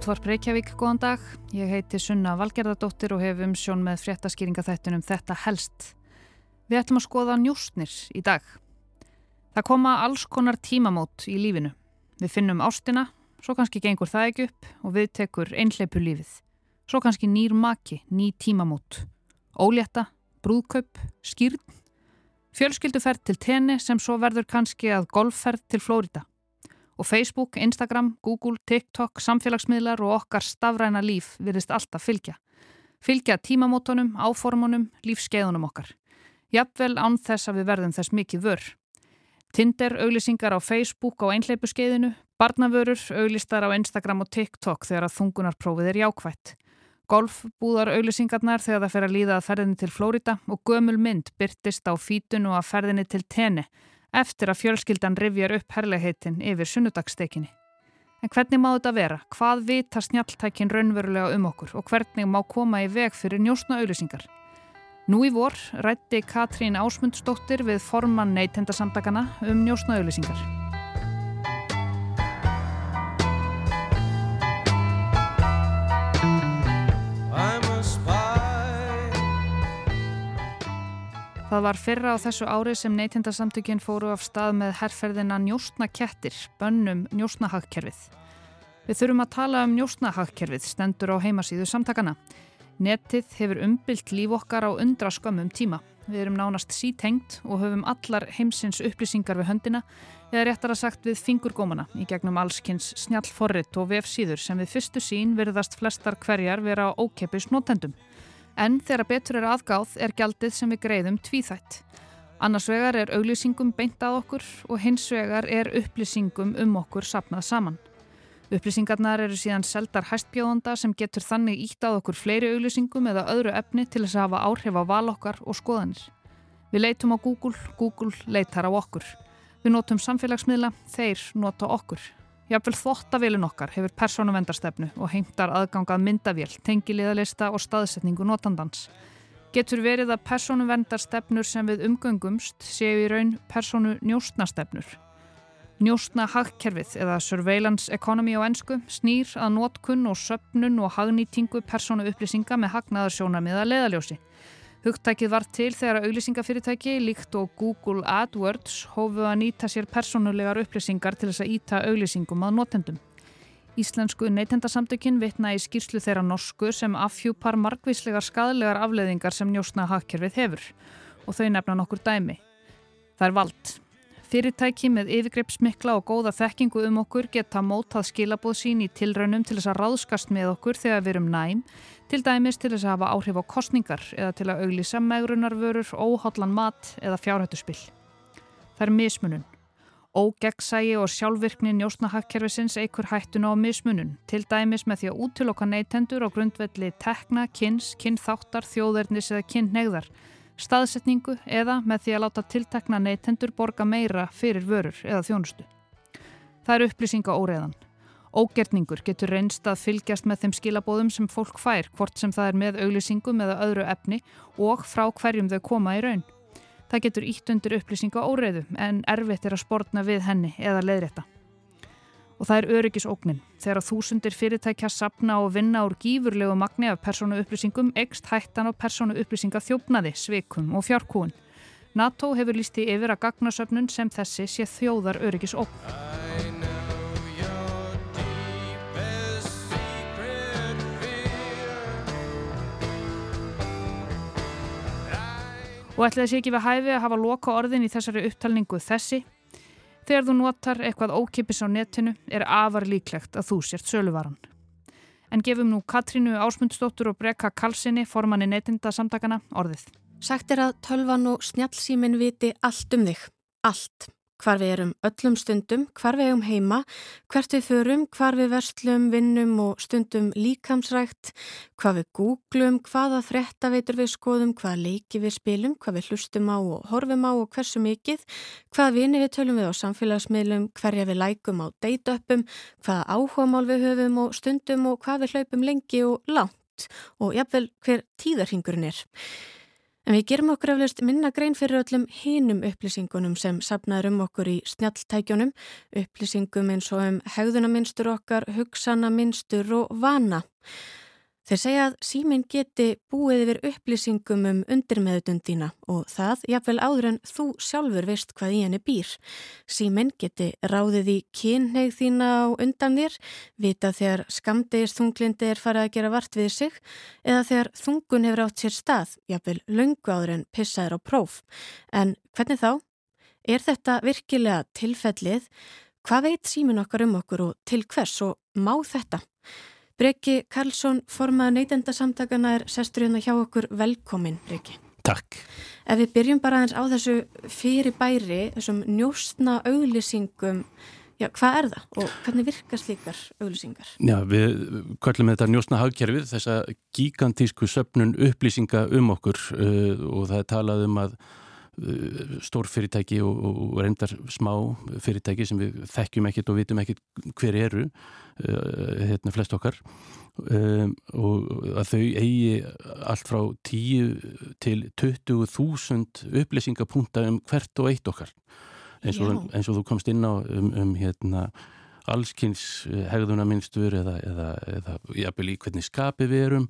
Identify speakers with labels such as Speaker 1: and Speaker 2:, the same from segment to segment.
Speaker 1: Útvarp Reykjavík, góðan dag. Ég heiti Sunna Valgerðardóttir og hef umsjón með fréttaskýringa þættunum Þetta helst. Við ætlum að skoða njústnir í dag. Það koma alls konar tímamót í lífinu. Við finnum ástina, svo kannski gengur það ekki upp og við tekur einhleipu lífið. Svo kannski nýr maki, ný tímamót. Ólétta, brúðkaup, skýrn. Fjölskylduferð til tenni sem svo verður kannski að golfferð til Flórida og Facebook, Instagram, Google, TikTok, samfélagsmiðlar og okkar stafræna líf virðist alltaf fylgja. Fylgja tímamótonum, áformunum, lífskeiðunum okkar. Jafnvel án þess að við verðum þess mikið vör. Tinder auglýsingar á Facebook á einhleipu skeiðinu, barnavörur auglistar á Instagram og TikTok þegar að þungunarprófið er jákvætt. Golfbúðar auglýsingarnar þegar það fer að líða að ferðinni til Flórida og gömul mynd byrtist á fítun og að ferðinni til tenni eftir að fjölskyldan rivjar upp herlegheitin yfir sunnudagsstekinni. En hvernig má þetta vera? Hvað vita snjaltækin raunverulega um okkur og hvernig má koma í veg fyrir njósna auðlýsingar? Nú í vor rætti Katrín Ásmundsdóttir við forman neytendasamtakana um njósna auðlýsingar. Það var fyrra á þessu ári sem neytindarsamtökinn fóru af stað með herrferðina njóstnakettir, bönnum njóstnahagkerfið. Við þurfum að tala um njóstnahagkerfið, stendur á heimasíðu samtakana. Netið hefur umbylt líf okkar á undra skömmum tíma. Við erum nánast sítengt og höfum allar heimsins upplýsingar við höndina eða réttar að sagt við fingurgómana í gegnum allskynns snjallforrit og vefsíður sem við fyrstu sín verðast flestar hverjar vera ókeppis notendum. En þegar betur er aðgáð er gjaldið sem við greiðum tvíþætt. Annars vegar er auglýsingum beint að okkur og hins vegar er upplýsingum um okkur sapnað saman. Upplýsingarnar eru síðan seldar hæstbjóðanda sem getur þannig ítt að okkur fleiri auglýsingum eða öðru efni til þess að hafa áhrif á val okkar og skoðanir. Við leitum á Google, Google leitar á okkur. Við notum samfélagsmiðla, þeir nota okkur. Jáfnvel þvóttavílun okkar hefur persónuvendarstefnu og heimtar aðgangað myndavél, tengiliðalista og staðsetningu notandans. Getur verið að persónuvendarstefnur sem við umgöngumst séu í raun persónu njóstnastefnur. Njóstna hagkerfið eða surveillance economy á ennsku snýr að notkunn og söpnun og hagnýtingu persónu upplýsinga með hagnaðarsjónamiða leðaljósi. Hugtækið var til þegar auglýsingafyrirtæki líkt og Google AdWords hófuð að nýta sér personulegar upplýsingar til þess að íta auglýsingum að notendum. Íslensku neytendasamtökin vitna í skýrslu þeirra norsku sem afhjúpar margvíslegar skadlegar afleðingar sem njósna hakkerfið hefur og þau nefna nokkur dæmi. Það er vald. Fyrirtæki með yfirgreipsmikla og góða þekkingu um okkur geta mótað skilabóð sín í tilraunum til þess að ráðskast með okkur þegar við erum næm, til dæmis til þess að hafa áhrif á kostningar eða til að auglýsa megrunarvörur, óhállan mat eða fjárhættuspill. Það er mismunun. Ógeggsægi og sjálfvirkni njósnahagkerfisins eikur hættuna á mismunun, til dæmis með því að útiloka neytendur á grundvelli tekna, kynns, kynþáttar, þjóðernis eða kynneigðar staðsetningu eða með því að láta tiltekna neytendur borga meira fyrir vörur eða þjónustu. Það er upplýsinga óreðan. Ógerningur getur reynst að fylgjast með þeim skilabóðum sem fólk fær, hvort sem það er með auglýsingum eða öðru efni og frá hverjum þau koma í raun. Það getur ítt undir upplýsinga óreðu en erfitt er að spórna við henni eða leiðrétta og það er öryggisóknin. Þegar þúsundir fyrirtækja sapna og vinna úr gífurlegu magni af persónu upplýsingum ekst hættan á persónu upplýsinga þjófnaði, sveikum og fjárkúun. NATO hefur lísti yfir að gagnasöfnun sem þessi sé þjóðar öryggisókn. Og ætlaði sér ekki við hæfi að hafa loka orðin í þessari upptalningu þessi Þegar þú notar eitthvað ókipis á netinu er afar líklegt að þú sért söluvaran. En gefum nú Katrínu Ásmundsdóttur og Brekka Kalsinni, formanni netinda samtakana, orðið.
Speaker 2: Sagt er að tölvan og snjálfsímin viti allt um þig. Allt hvar við erum öllum stundum, hvar við erum heima, hvert við förum, hvar við verslum, vinnum og stundum líkamsrækt, hvað við googlum, hvaða frettaveitur við skoðum, hvaða leiki við spilum, hvað við hlustum á og horfum á og hversu mikið, hvaða vini við tölum við á samfélagsmiðlum, hverja við lækum á date-upum, hvaða áhugamál við höfum og stundum og hvað við hlaupum lengi og langt og jafnvel hver tíðarhingurinn er. En við gerum okkur eflaust minna grein fyrir öllum hinum upplýsingunum sem sapnaður um okkur í snjalltækjónum, upplýsingum eins og um hegðunaminstur okkar, hugsanaminstur og vana. Þeir segja að síminn geti búið yfir upplýsingum um undirmeðutundina og það jafnvel áður en þú sjálfur veist hvað í henni býr. Síminn geti ráðið í kynneið þína á undan þér, vita þegar skamdegist þunglindi er farið að gera vart við sig eða þegar þungun hefur átt sér stað, jafnvel lungu áður en pissaður á próf. En hvernig þá? Er þetta virkilega tilfellið? Hvað veit síminn okkar um okkur og til hvers og má þetta? Breki Karlsson, formað neytendasamtakana er sestur hérna hjá okkur velkomin, Breki.
Speaker 3: Takk.
Speaker 2: Ef við byrjum bara aðeins á þessu fyrir bæri, þessum njóstna auglýsingum, já, hvað er það og hvernig virkast líkar auglýsingar?
Speaker 3: Já, við kvöllum þetta njóstna hagkerfið, þessa gigantísku söpnun upplýsinga um okkur uh, og það er talað um að stór fyrirtæki og, og reyndar smá fyrirtæki sem við þekkjum ekkit og vitum ekkit hver eru Eh, hérna flest okkar um, og að þau eigi allt frá 10 til 20.000 upplýsingapunta um hvert og eitt okkar. Eins og, eins og þú komst inn á um, um hérna allskynns hegðunaminstur eða, eða, eða jafnvel í hvernig skapi við erum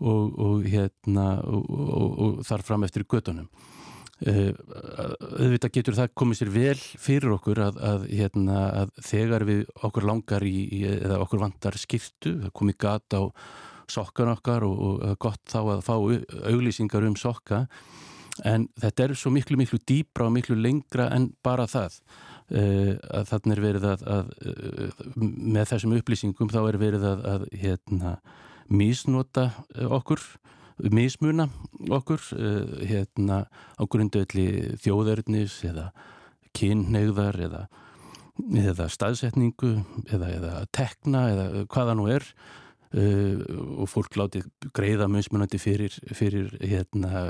Speaker 3: og, og hérna og, og þar fram eftir gödunum Eh, auðvitað getur það komið sér vel fyrir okkur að, að, hérna, að þegar við okkur langar í, í eða okkur vantar skiptu, það komið gata á sokkan okkar og, og gott þá að fá auglýsingar um sokka en þetta er svo miklu miklu dýbra og miklu lengra en bara það. Uh, að þannig er verið að, að uh, með þessum upplýsingum þá er verið að hérna, misnota okkur mismuna okkur uh, hérna á grundöðli þjóðörnis eða kynnegðar eða, eða staðsetningu eða, eða tekna eða hvaða nú er uh, og fólk láti greiða mismunandi fyrir, fyrir hérna,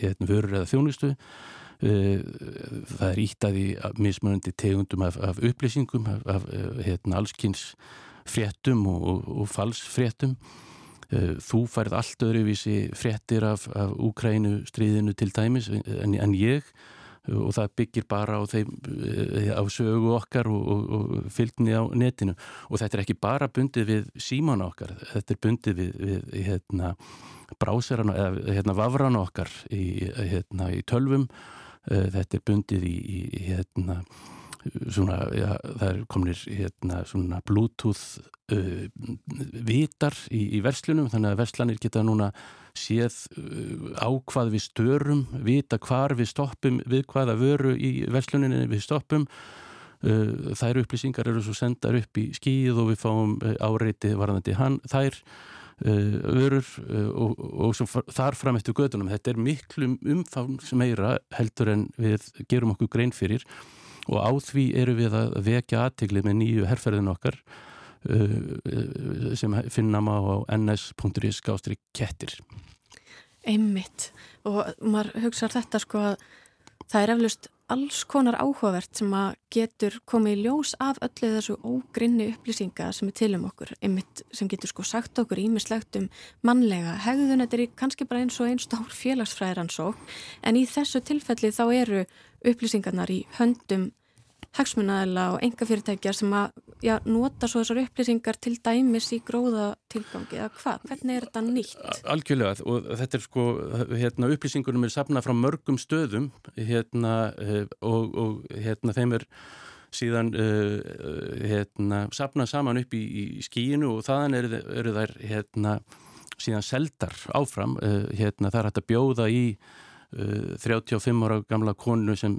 Speaker 3: hérna vörur eða þjónustu. Það er íttaði mismunandi tegundum af, af upplýsingum af, af hérna, allskynns fréttum og, og, og falsfréttum. Eh, þú færð allt öðruvísi fréttir af, af Úkrænu stríðinu til dæmis en, en ég og það byggir bara á, þeim, eh, á sögu okkar og, og, og fylgni á netinu. Og þetta er ekki bara bundið við síman okkar, þetta er bundið við, við hérna, bráserana eða hérna, vafrana okkar í, hérna, í tölvum, eh, þetta er bundið í, í hérna svona, já, það er kominir hérna svona bluetooth uh, vitar í, í verslunum þannig að verslanir geta núna séð uh, á hvað við störum vita hvar við stoppum við hvaða vöru í versluninni við stoppum. Uh, þær upplýsingar eru svo sendar upp í skíð og við fáum uh, áreiti varðandi hann þær uh, vörur uh, og, og svo þar fram eftir gödunum þetta er miklu umfangs meira heldur en við gerum okkur grein fyrir og á því eru við að vekja aðtiklið með nýju herrferðin okkar uh, sem finna maður á ns.is gástri kettir.
Speaker 2: Einmitt og maður hugsaður þetta sko að það er eflust alls konar áhugavert sem að getur komið í ljós af öllu þessu ógrinni upplýsinga sem er til um okkur, einmitt sem getur sko sagt okkur ímislegt um mannlega hegðun, þetta er kannski bara eins og einn stór félagsfræðiransók en í þessu tilfelli þá eru upplýsingarnar í höndum hagsmunnaðila og enga fyrirtækjar sem að já, nota svo þessar upplýsingar til dæmis í gróða tilgangi eða hvað, hvernig er þetta nýtt?
Speaker 3: Algjörlega og þetta er sko hérna, upplýsingunum er sapnað frá mörgum stöðum hérna, eh, og, og hérna, þeim er síðan uh, hérna, sapnað saman upp í, í skíinu og þaðan eru, eru þær hérna, síðan seldar áfram hérna, það er hægt að bjóða í uh, 35 ára gamla konu sem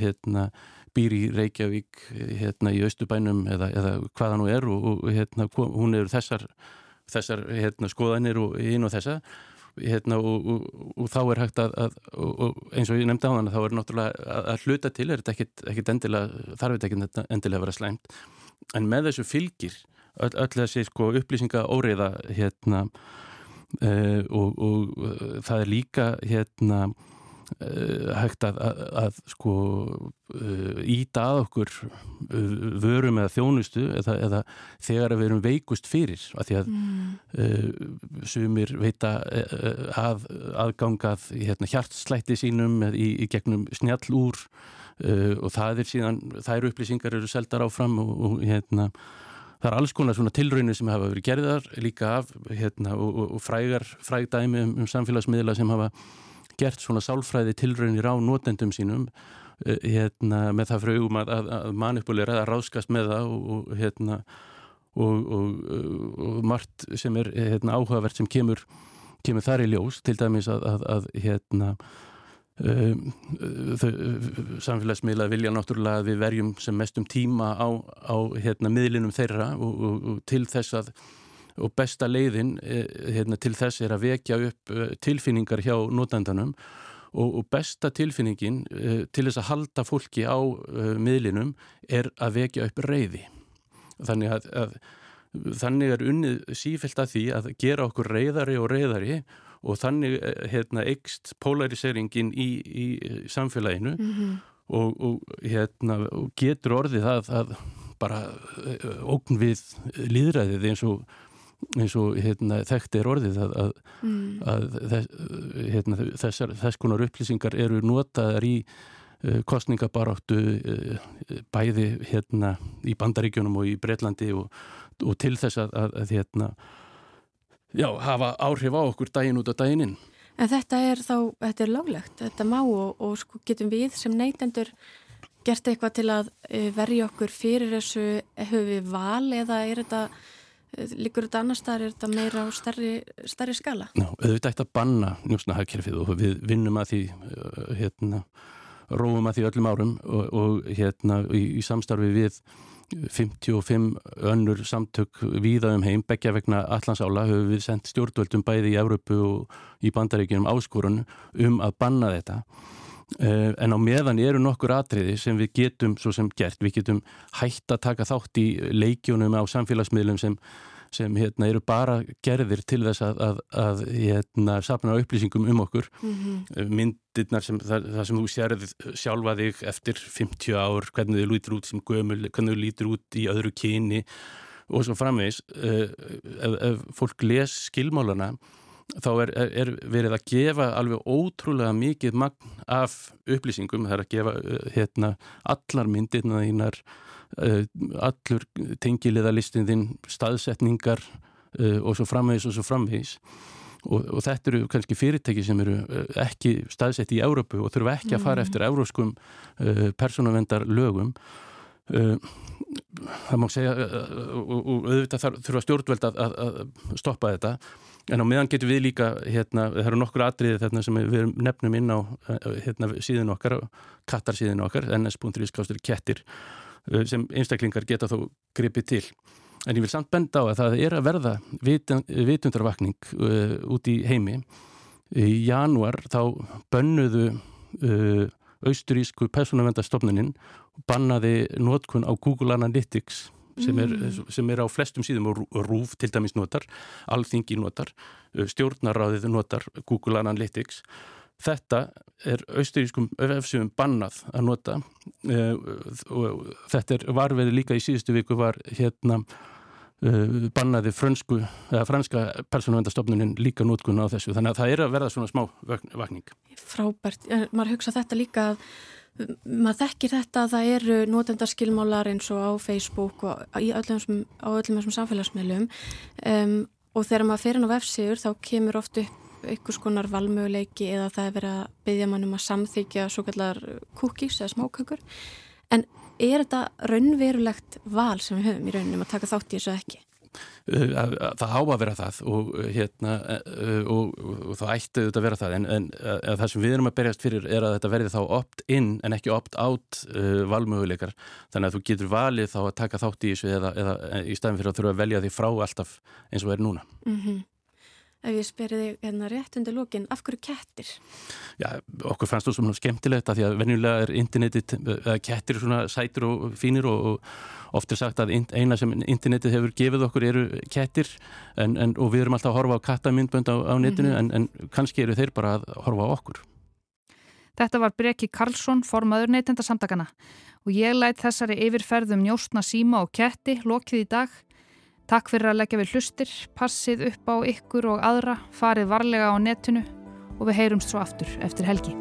Speaker 3: hérna býr í Reykjavík hérna í Östubænum eða, eða hvaða nú er og, og hérna hún eru þessar, þessar hérna, skoðanir og einu og þessa hérna og, og, og þá er hægt að, að eins og ég nefndi á þann þá er náttúrulega að, að hluta til er þetta ekkit, ekkit endilega, þarf þetta ekkit endilega að vera slæmt. En með þessu fylgir öll, öll þessi sko upplýsinga óriða hérna uh, og það er líka hérna hægt að, að, að sko uh, íta að okkur uh, vörum eða þjónustu eða, eða þegar við erum veikust fyrir að því að mm. sumir veita að aðgangað hérna, hjartslætti sínum í, í gegnum snjall úr og það er síðan, þær upplýsingar eru seldar áfram og, og hérna Það er alls konar svona tilraunir sem hafa verið gerðar líka af hérna, og, og, og frægar, frægdæmi um, um samfélagsmiðla sem hafa gert svona sálfræði tilraunir á nótendum sínum uh, hérna, með það frögum að, að, að manipulera, að ráskast með það og, hérna, og margt sem er hérna, áhugavert sem kemur, kemur þar í ljós til dæmis að, að hérna Um, samfélagsmiðla vilja náttúrulega að við verjum sem mestum tíma á, á hérna, miðlinum þeirra og, og, og til þess að og besta leiðin e, hérna, til þess er að vekja upp e, tilfinningar hjá notandanum og, og besta tilfinningin e, til þess að halda fólki á miðlinum er að vekja upp reyði þannig að, að þannig er unnið sífælt að því að gera okkur reyðari og reyðari og þannig eh, hérna, eikst polariseringin í, í samfélaginu mm -hmm. og, og, hérna, og getur orðið það að bara eh, ógn við líðræðið eins og, eins og hérna, þekkt er orðið að, að, mm. að þess, hérna, þessar, þess konar upplýsingar eru notaðar í uh, kostningabaráttu uh, bæði hérna í Bandaríkjunum og í Breitlandi og til þess að, að hérna já, hafa áhrif á okkur daginn út af daginninn.
Speaker 2: En þetta er þá, þetta er láglegt, þetta má og, og sko getum við sem neytendur gert eitthvað til að eh, verja okkur fyrir þessu, hefur við val eða er þetta, eh, líkur þetta annar staðar, er þetta meira á starri, starri skala?
Speaker 3: Já, auðvitað eftir að banna njósnahagkerfið og við vinnum að því, eh, hérna, róum að því öllum árum og, og hérna í, í samstarfi við 55 önnur samtök víða um heim, begja vegna allansála höfum við sendt stjórnvöldum bæði í Európu og í bandaríkjum áskorun um að banna þetta en á meðan eru nokkur atriði sem við getum svo sem gert, við getum hægt að taka þátt í leikjónum á samfélagsmiðlum sem sem hérna, eru bara gerðir til þess að, að, að hérna, sapna upplýsingum um okkur. Mm -hmm. myndirnar sem það, það sem þú sérð sjálfa þig eftir 50 ár hvernig þið lítur út sem gömul hvernig þið lítur út í öðru kyni og svo framvegs uh, ef, ef fólk les skilmálana þá er, er verið að gefa alveg ótrúlega mikið magn af upplýsingum, það er að gefa uh, hérna, allar myndirna þínar Eh, allur tengiliðalistin þinn, staðsetningar uh, og svo framvegis og svo framvegis. Og, og þetta eru kannski fyrirtæki sem eru ekki staðsett í Európu og þurfa ekki að fara mm. eftir euróskum persónavendar lögum það má segja og, auðvitað þurfa stjórnveld að, að stoppa þetta en á meðan getur við líka hérna, það eru nokkur atriði þarna sem við nefnum inn á hérna, síðan okkar, kattarsíðin okkar ns.is kettir Eh, sem einstaklingar geta þó gripið til. En ég vil samt benda á að það er að verða vitundarvakning uh, út í heimi. Í januar þá bönnuðu uh, austurísku personavendastofnunin bannaði nótkun á Google Analytics sem er, mm. sem er á flestum síðum og rúf til dæmis notar, alþingi notar, stjórnaráðið notar Google Analytics Þetta er austurískum öfsum bannað að nota uh, og þetta er varveði líka í síðustu viku var hérna uh, bannaði frönsku, eða franska persónavendastofnunin líka nótkunna á þessu þannig að það er að verða svona smá vakning.
Speaker 2: Frábært, maður hugsa þetta líka að maður þekkir þetta að það eru nótendarskilmálar eins og á Facebook og öllum, á öllum þessum samfélagsmiðlum um, og þegar maður fer inn á vefsíður þá kemur oft upp einhvers konar valmöguleiki eða það er verið að byggja mannum að samþykja svo kallar cookies eða smákökur en er þetta raunverulegt val sem við höfum í rauninum að taka þátt í þessu ekki?
Speaker 3: Uh, það á að vera það og, uh, hérna, uh, og, og það ætti auðvitað að vera það. En, en það sem við erum að berjast fyrir er að þetta verði þá opt-in en ekki opt-out uh, valmöguleikar. Þannig að þú getur valið þá að taka þátt í þessu eða, eða í staðin fyrir að þurfa að velja því frá alltaf eins og er núna. Mm -hmm.
Speaker 2: Ef ég spyrir þig hérna rétt undir lókin, af hverju kettir?
Speaker 3: Já, okkur fannst þú svona skemmtilegt að því að venjulega er internetið, eða kettir svona sætur og fínir og, og oft er sagt að eina sem internetið hefur gefið okkur eru kettir en, en, og við erum alltaf að horfa á kattamindbönd á, á netinu mm -hmm. en, en kannski eru þeir bara að horfa á okkur.
Speaker 1: Þetta var Breki Karlsson, formaður neytendasamtakana og ég læt þessari yfirferðum njóstna síma og ketti lokið í dag. Takk fyrir að leggja við hlustir, passið upp á ykkur og aðra, farið varlega á netinu og við heyrumst svo aftur eftir helgi.